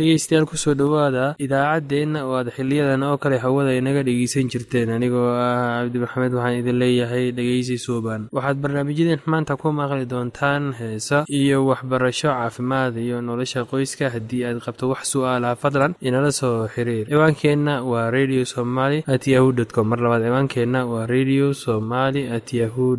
dhegeystayaal ku soo dhowaada idaacaddeenna oo aad xiliyadan oo kale hawada inaga dhegeysan jirteen. Anigoo ah cabdi maxamed waxaan idin leeyahay dhegeysi suuban waxaad barnaamijyadeen maanta ku maqli doontaan heesa iyo waxbarasho caafimaad iyo nolosha qoyska haddii aad qabto wax su'aalaha fadlan inala soo xiriir. Ciwaankeenna waa radio somaly at yahu dt com. Mar labaad ciwaankeenna waa radio somaly at yahu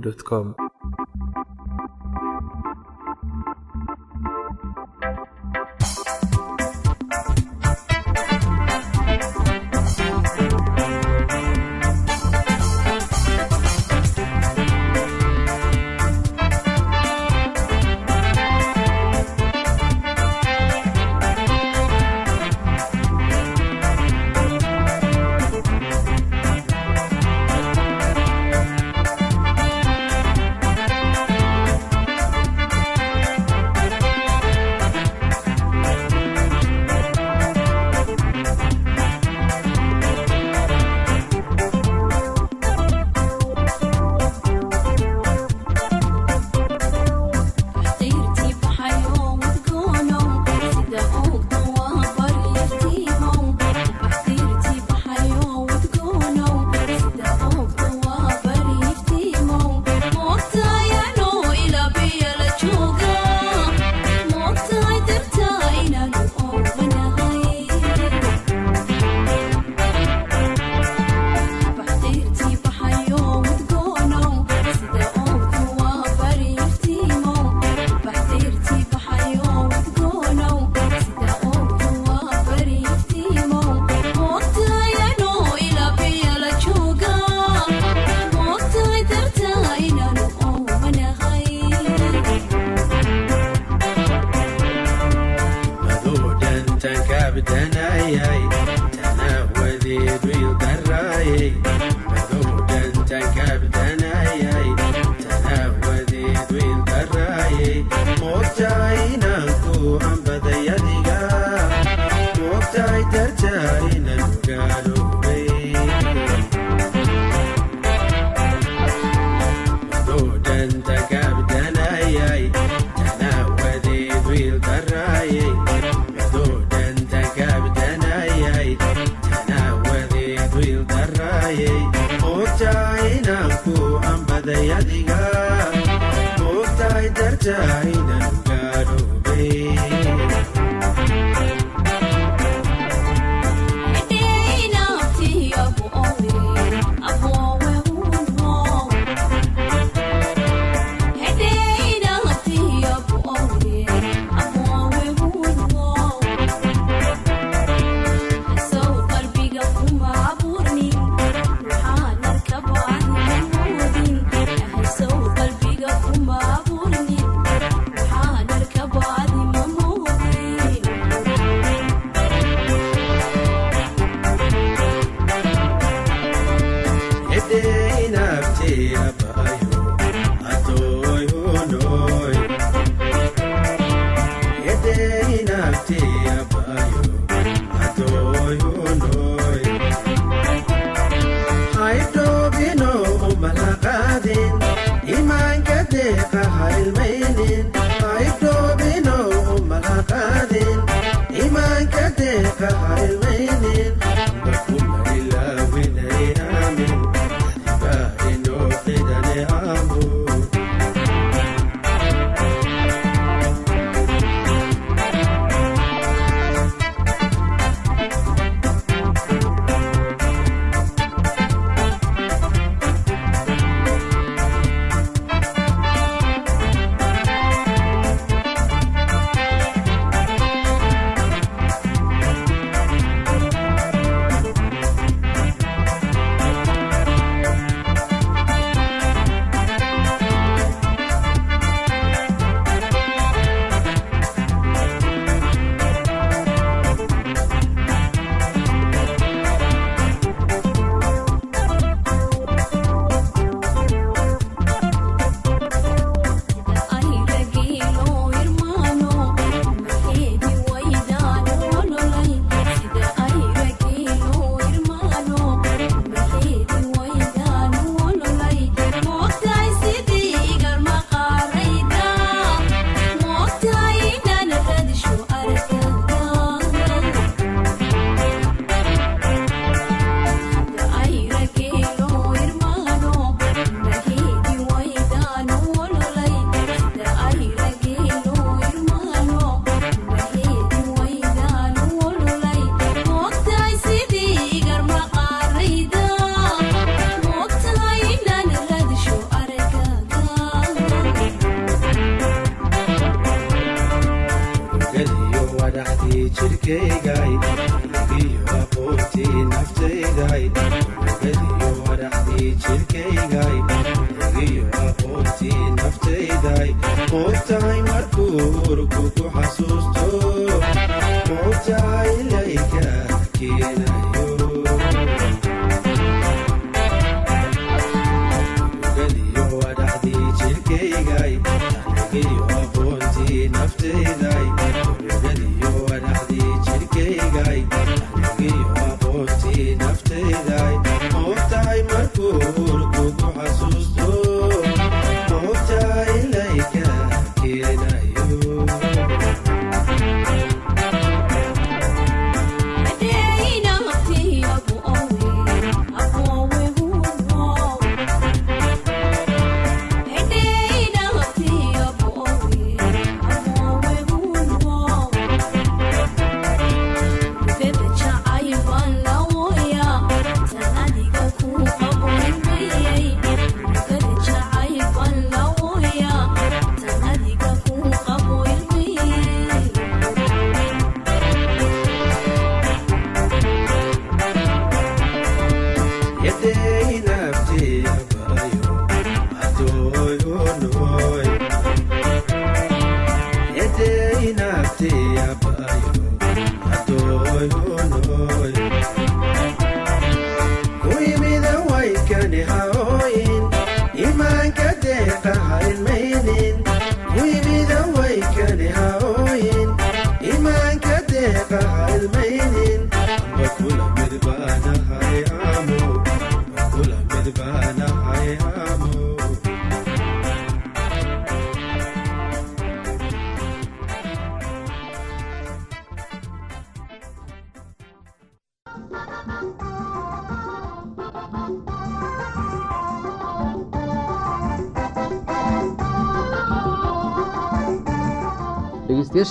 dt com Thank you.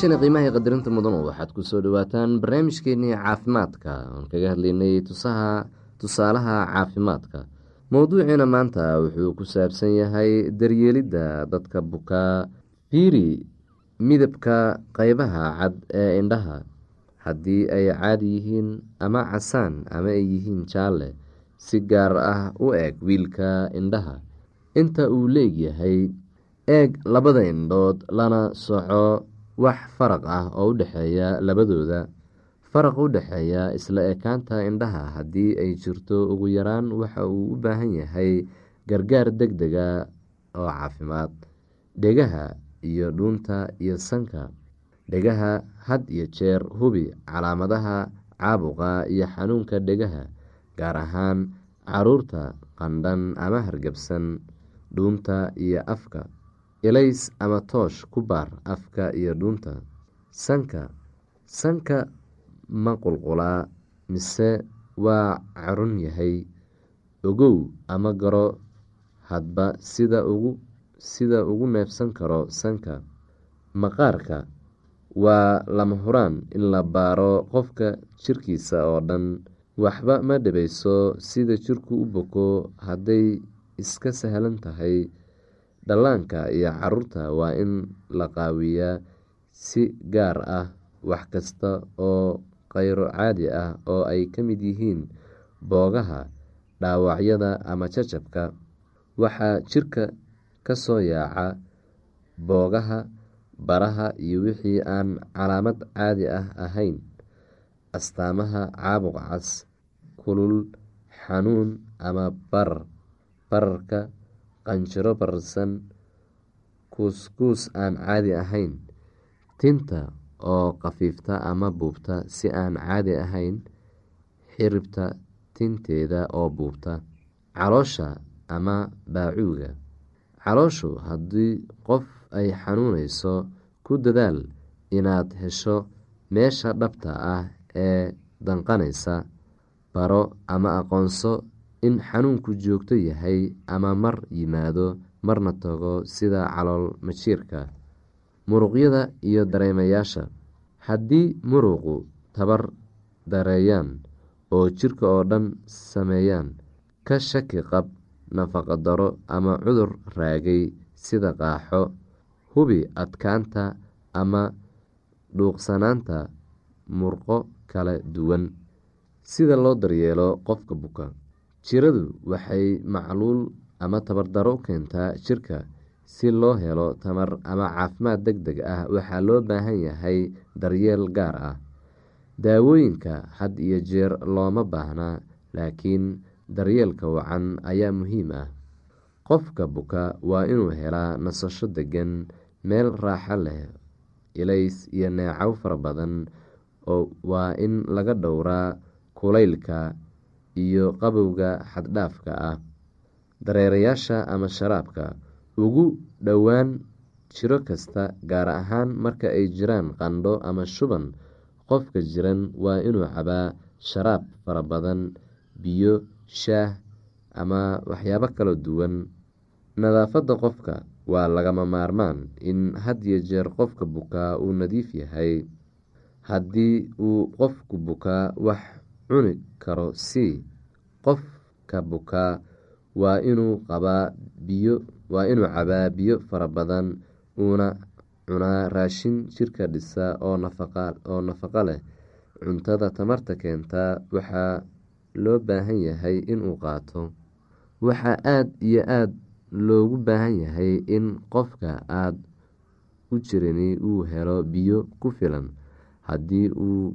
Dhegeystayaasheena qiimaha qadarinta mudanu waxaad ku soo dhowaataan barnaamijkeenii caafimaadka. Oon kaga hadlaynay tusaalaha caafimaadka. Mowduuciina maanta wuxuu ku saabsan yahay daryeelidda dadka bukaa fiiri midabka qeybaha cad ee indhaha. Haddii ay caadi yihiin ama casaan ama ay yihiin jaalle si gaar ah u eg wiilka indhaha. Inta uu leegyahay eeg labada indhood lana soco wax faraq ah oo u dhexeeya labadooda. Faraq u dhexeeya isla ekaanta indhaha haddii ay jirto ugu yaraan waxa uu u baahan yahay gargaar deg dega oo caafimaad. Dhegaha iyo dhuunta iyo sanka. Dhegaha had iyo jeer hubi calaamadaha caabuqa iyo xanuunka dhegaha gaar ahaan carruurta qandhan ama hargabsan dhuunta iyo afka ilays ama toosh ku baar afka iyo dhuunta. Sanka sanka ma qulqulaa mise waa carun yahay. Ogow ama garo hadba sida ugu sida ugu neefsan karo sanka. Maqaarka waa lama huraan in la baaro qofka jirkiisa oo dhan. Waxba ma dhibayso sida jirku u boko hadday iska sahlan tahay dhallaanka iyo carruurta waa in la qaawiyaa si gaar ah wax kasta oo kheyro caadi ah oo ay ka mid yihiin boogaha dhaawacyada ama jajabka. Waxaa jirka ka soo yaaca boogaha baraha iyo wixii aan calaamad caadi ah ahayn. Astaamaha caabuq cas kulul xanuun ama barar bararka qanjiro bararsan kuuskuus aan caadi ahayn tinta oo khafiifta ama buubta si aan caadi ahayn xiribta tinteeda oo buubta caloosha ama baacuuga. Calooshu haddii qof ay xanuunayso ku dadaal inaad hesho meesha dhabta ah ee danqanaysa baro ama aqoonso in xanuunku joogto yahay ama mar yimaado marna tago sida calool majiirka muruqyada iyo dareemayaasha. Haddii muruqu tabar dareeyaan oo jirka oo dhan sameeyaan ka shaki qab nafaqa daro ama cudur raagay sida qaaxo hubi adkaanta ama dhuuqsanaanta murqo kala duwan. Sida loo daryeelo qofka buka jiradu waxay macluul ama tabardaro u keentaa jirka si loo helo tamar ama caafimaad deg deg ah. Waxaa loo baahan yahay daryeel gaar ah daawooyinka had iyo jeer looma baahnaa laakiin daryeelka wacan ayaa muhiim ah. Qofka buka waa inuu helaa nasasho degan meel raaxo leh ilays iyo neecow fara badan oo waa in laga dhowraa kulaylka iyo qabowga xaddhaafka ah dareerayaasha ama sharaabka. Ugu dhowaan jiro kasta gaar ahaan marka ay jiraan qandho ama shuban qofka jiran waa inuu cabaa sharaab fara badan biyo shaah ama waxyaabo kala duwan. Nadaafadda qofka waa lagama maarmaan in had iyo jeer qofka bukaa uu nadiif yahay. Haddii uu qofku bukaa wax cuni karo si qofka bukaa waa inuu cabaa biyo fara badan uuna cunaa raashin jirka dhisa oo oo nafaqo leh. Cuntada tamarta keentaa waxaa loo baahan yahay inuu qaato. Waxaa aada iyo aada loogu baahan yahay in qofka aada u jirini uu helo biyo ku filan. Haddii uu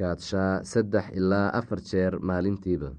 kaadshaa saddex ilaa afar jeer maalintiiba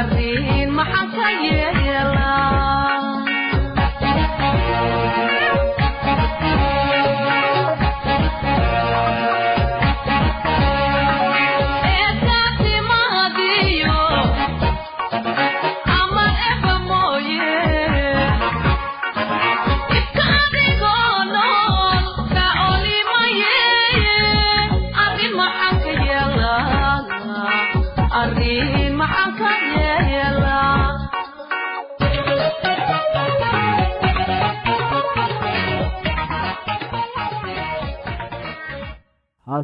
عارين ما حصير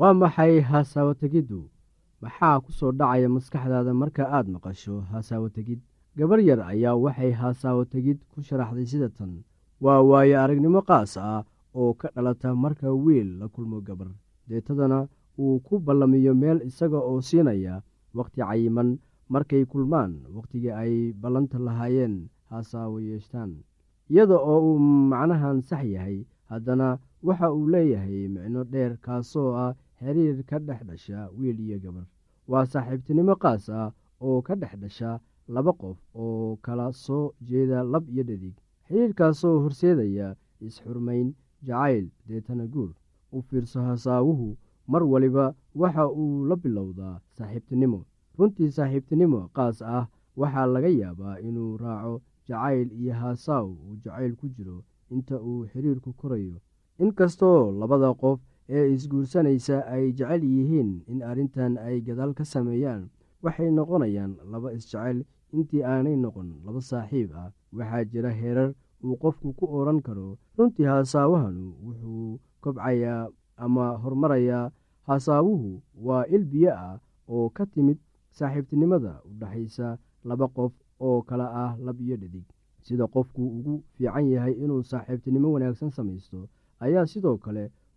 waa maxay haasaawo tegiddu maxaa ku soo dhacaya maskaxdaada marka aad maqasho haasaawo tegid gabar yar ayaa waxay haasaawo tegid ku sharaxday sida tan. Waa waayo aragnimo qaas ah oo ka dhalata marka wiil la kulmo gabar. Deetadana uu ku ballamiyo meel isaga oo siinaya wakhti cayiman. Markay kulmaan wakhtigii ay ballanta lahaayeen haasaawo yeeshtaan. Iyada oo uu macnahan sax yahay haddana waxa uu leeyahay micno dheer kaasoo ah xiriir ka dhex dhasha wiil iyo gabar. Waa saaxiibtinimo qaas ah oo ka dhex dhasha laba qof oo kala soo jeeda lab iyo dhadig. Xiriirkaasoo horseedaya is-xurmayn jacayl deetana guur. U fiirso hasaawuhu mar waliba waxa uu la bilowdaa saaxiibtinimo. Runtii saaxiibtinimo qaas ah waxaa laga yaabaa inuu raaco jacayl iyo haasaaw uu jacayl ku jiro inta uu xiriirku korayo. Inkastoo labada qof ee isguursanaysa ay jecel yihiin in arrintan ay gadaal ka sameeyaan. Waxay noqonayaan laba isjecel intii aanay noqon laba saaxiib ah. Waxaa jira heerar uu qofku ku odhan karo. Runtii haasaawahanu wuxuu kobcayaa ama horumarayaa haasaawuhu waa il biyo ah oo ka timid saaxiibtinimada u dhexaysa laba qof oo kala ah lab iyo dhadig. Sida qofku ugu fiican yahay inuu saaxiibtinimo wanaagsan samaysto ayaa sidoo kale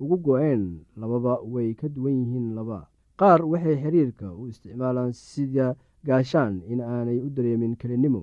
ugu go-een lababa way ka duwan yihiin laba. Qaar waxay xiriirka u isticmaalaan sida gaashaan in aanay u dareemin kelinimo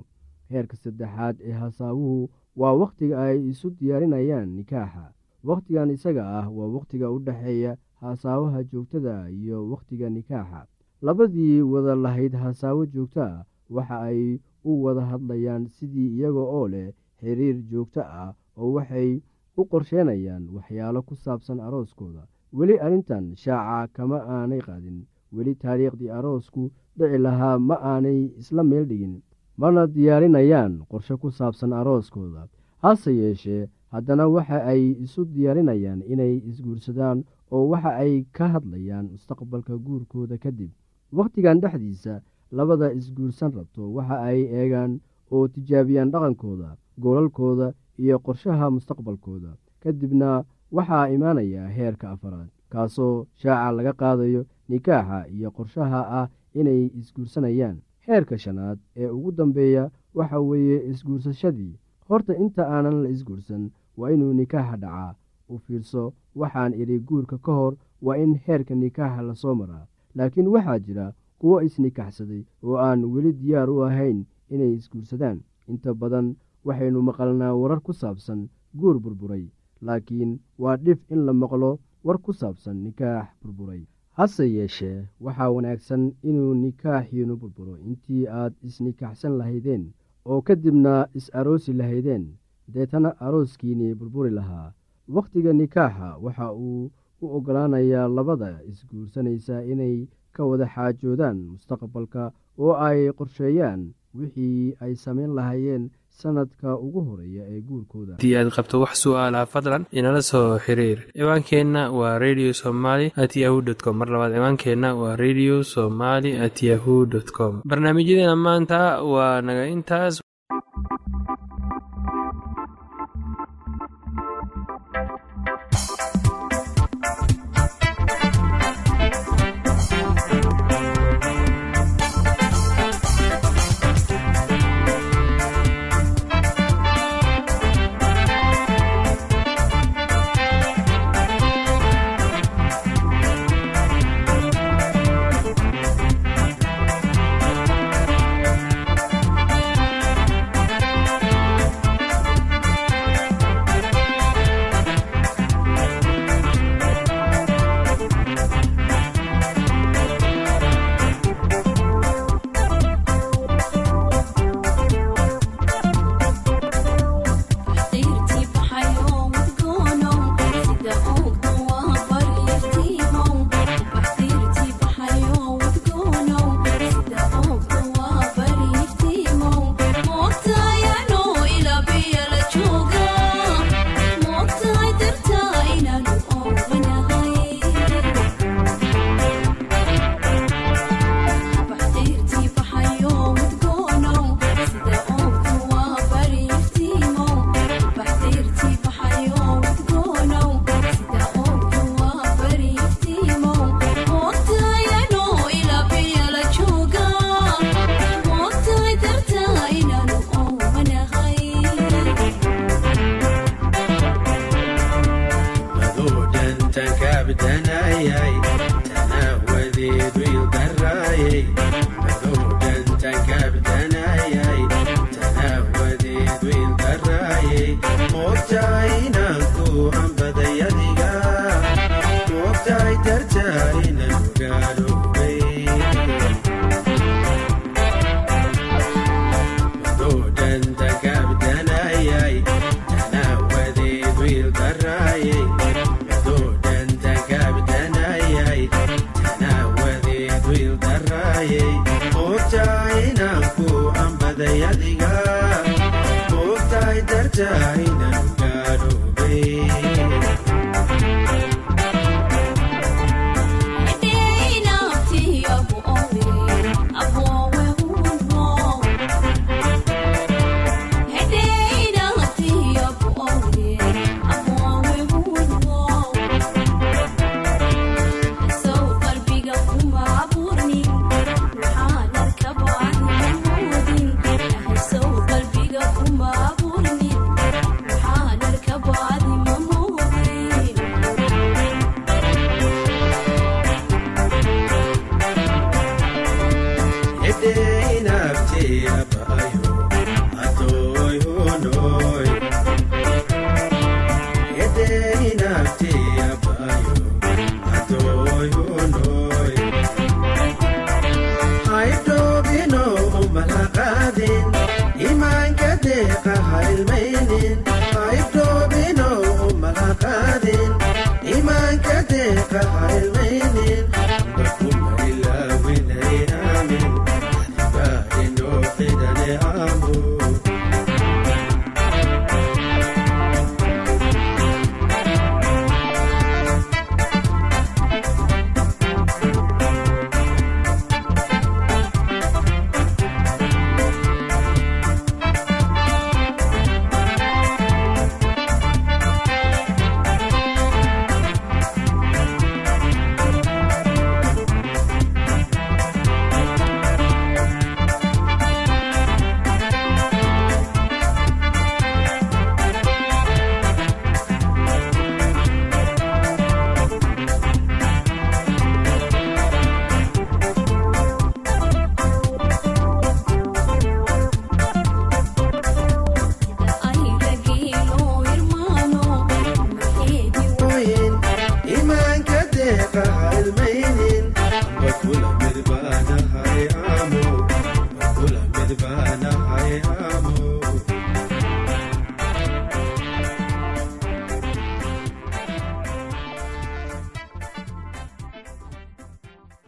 heerka saddexaad ee hasaawuhu waa wakhtiga ay isu diyaarinayaan nikaaxa. Wakhtigan isaga ah waa wakhtiga u dhexeeya hasaawaha joogtada iyo wakhtiga nikaaxa. Labadii wada lahayd hasaawo joogto ah waxa ay u wada hadlayaan sidii iyaga oo leh xiriir joogto ah oo waxay u qorsheenayaan waxyaalo ku saabsan arooskooda. Weli arrintan shaaca kama aanay qaadin. Weli taariikhdii aroosku dhici lahaa ma aanay isla meel dhigin. Mana diyaarinayaan qorshe ku saabsan arooskooda. Hase yeeshee haddana waxa ay isu diyaarinayaan inay isguursadaan oo waxa ay ka hadlayaan mustaqbalka guurkooda kadib wakhtigan dhexdiisa labada isguursan rabto waxa ay eegaan oo tijaabiyaan dhaqankooda goolalkooda iyo qorshaha mustaqbalkooda. Kadibna waxaa imaanaya heerka afaraad kaasoo shaaca laga qaadayo nikaaxa iyo qorshaha ah inay isguursanayaan. Heerka shanaad ee ugu dambeeya waxa weeye isguursashadii. Horta inta aanan la isguursan waa inuu nikaaxa dhacaa. U fiirso waxaan idhi guurka ka hor waa in heerka nikaaxa la soo maraa. Laakiin waxaa jira kuwo isnikaxsaday oo aan weli diyaar u ahayn inay isguursadaan. Inta badan waxaynu maqalnaa warar ku saabsan guur burburay laakiin waa dhif in la maqlo war ku saabsan nikaax burburay. Hase yeeshee waxaa wanaagsan inuu nikaaxiinu burburo. Intii aad isnikaaxsan lahaydeen oo kadibna is-aroosi lahaydeen deetana arooskiinii burburi lahaa. Wakhtiga nikaaxa waxa uu u oggolaanayaa labada isguursanaysa inay ka wada xaajoodaan mustaqbalka oo ay qorsheeyaan wixii ay samayn lahaayeen sanadka ugu horreeya ee guurkooda. Haddii aad qabto wax su'aalaha fadlan inala soo xiriir. Ciwaankeenna waa radio somaly at yahu com. Mar labaad ciwaankeenna waa radio somaly at yahu dt com. Barnaamijyadeena maanta waa naga intaas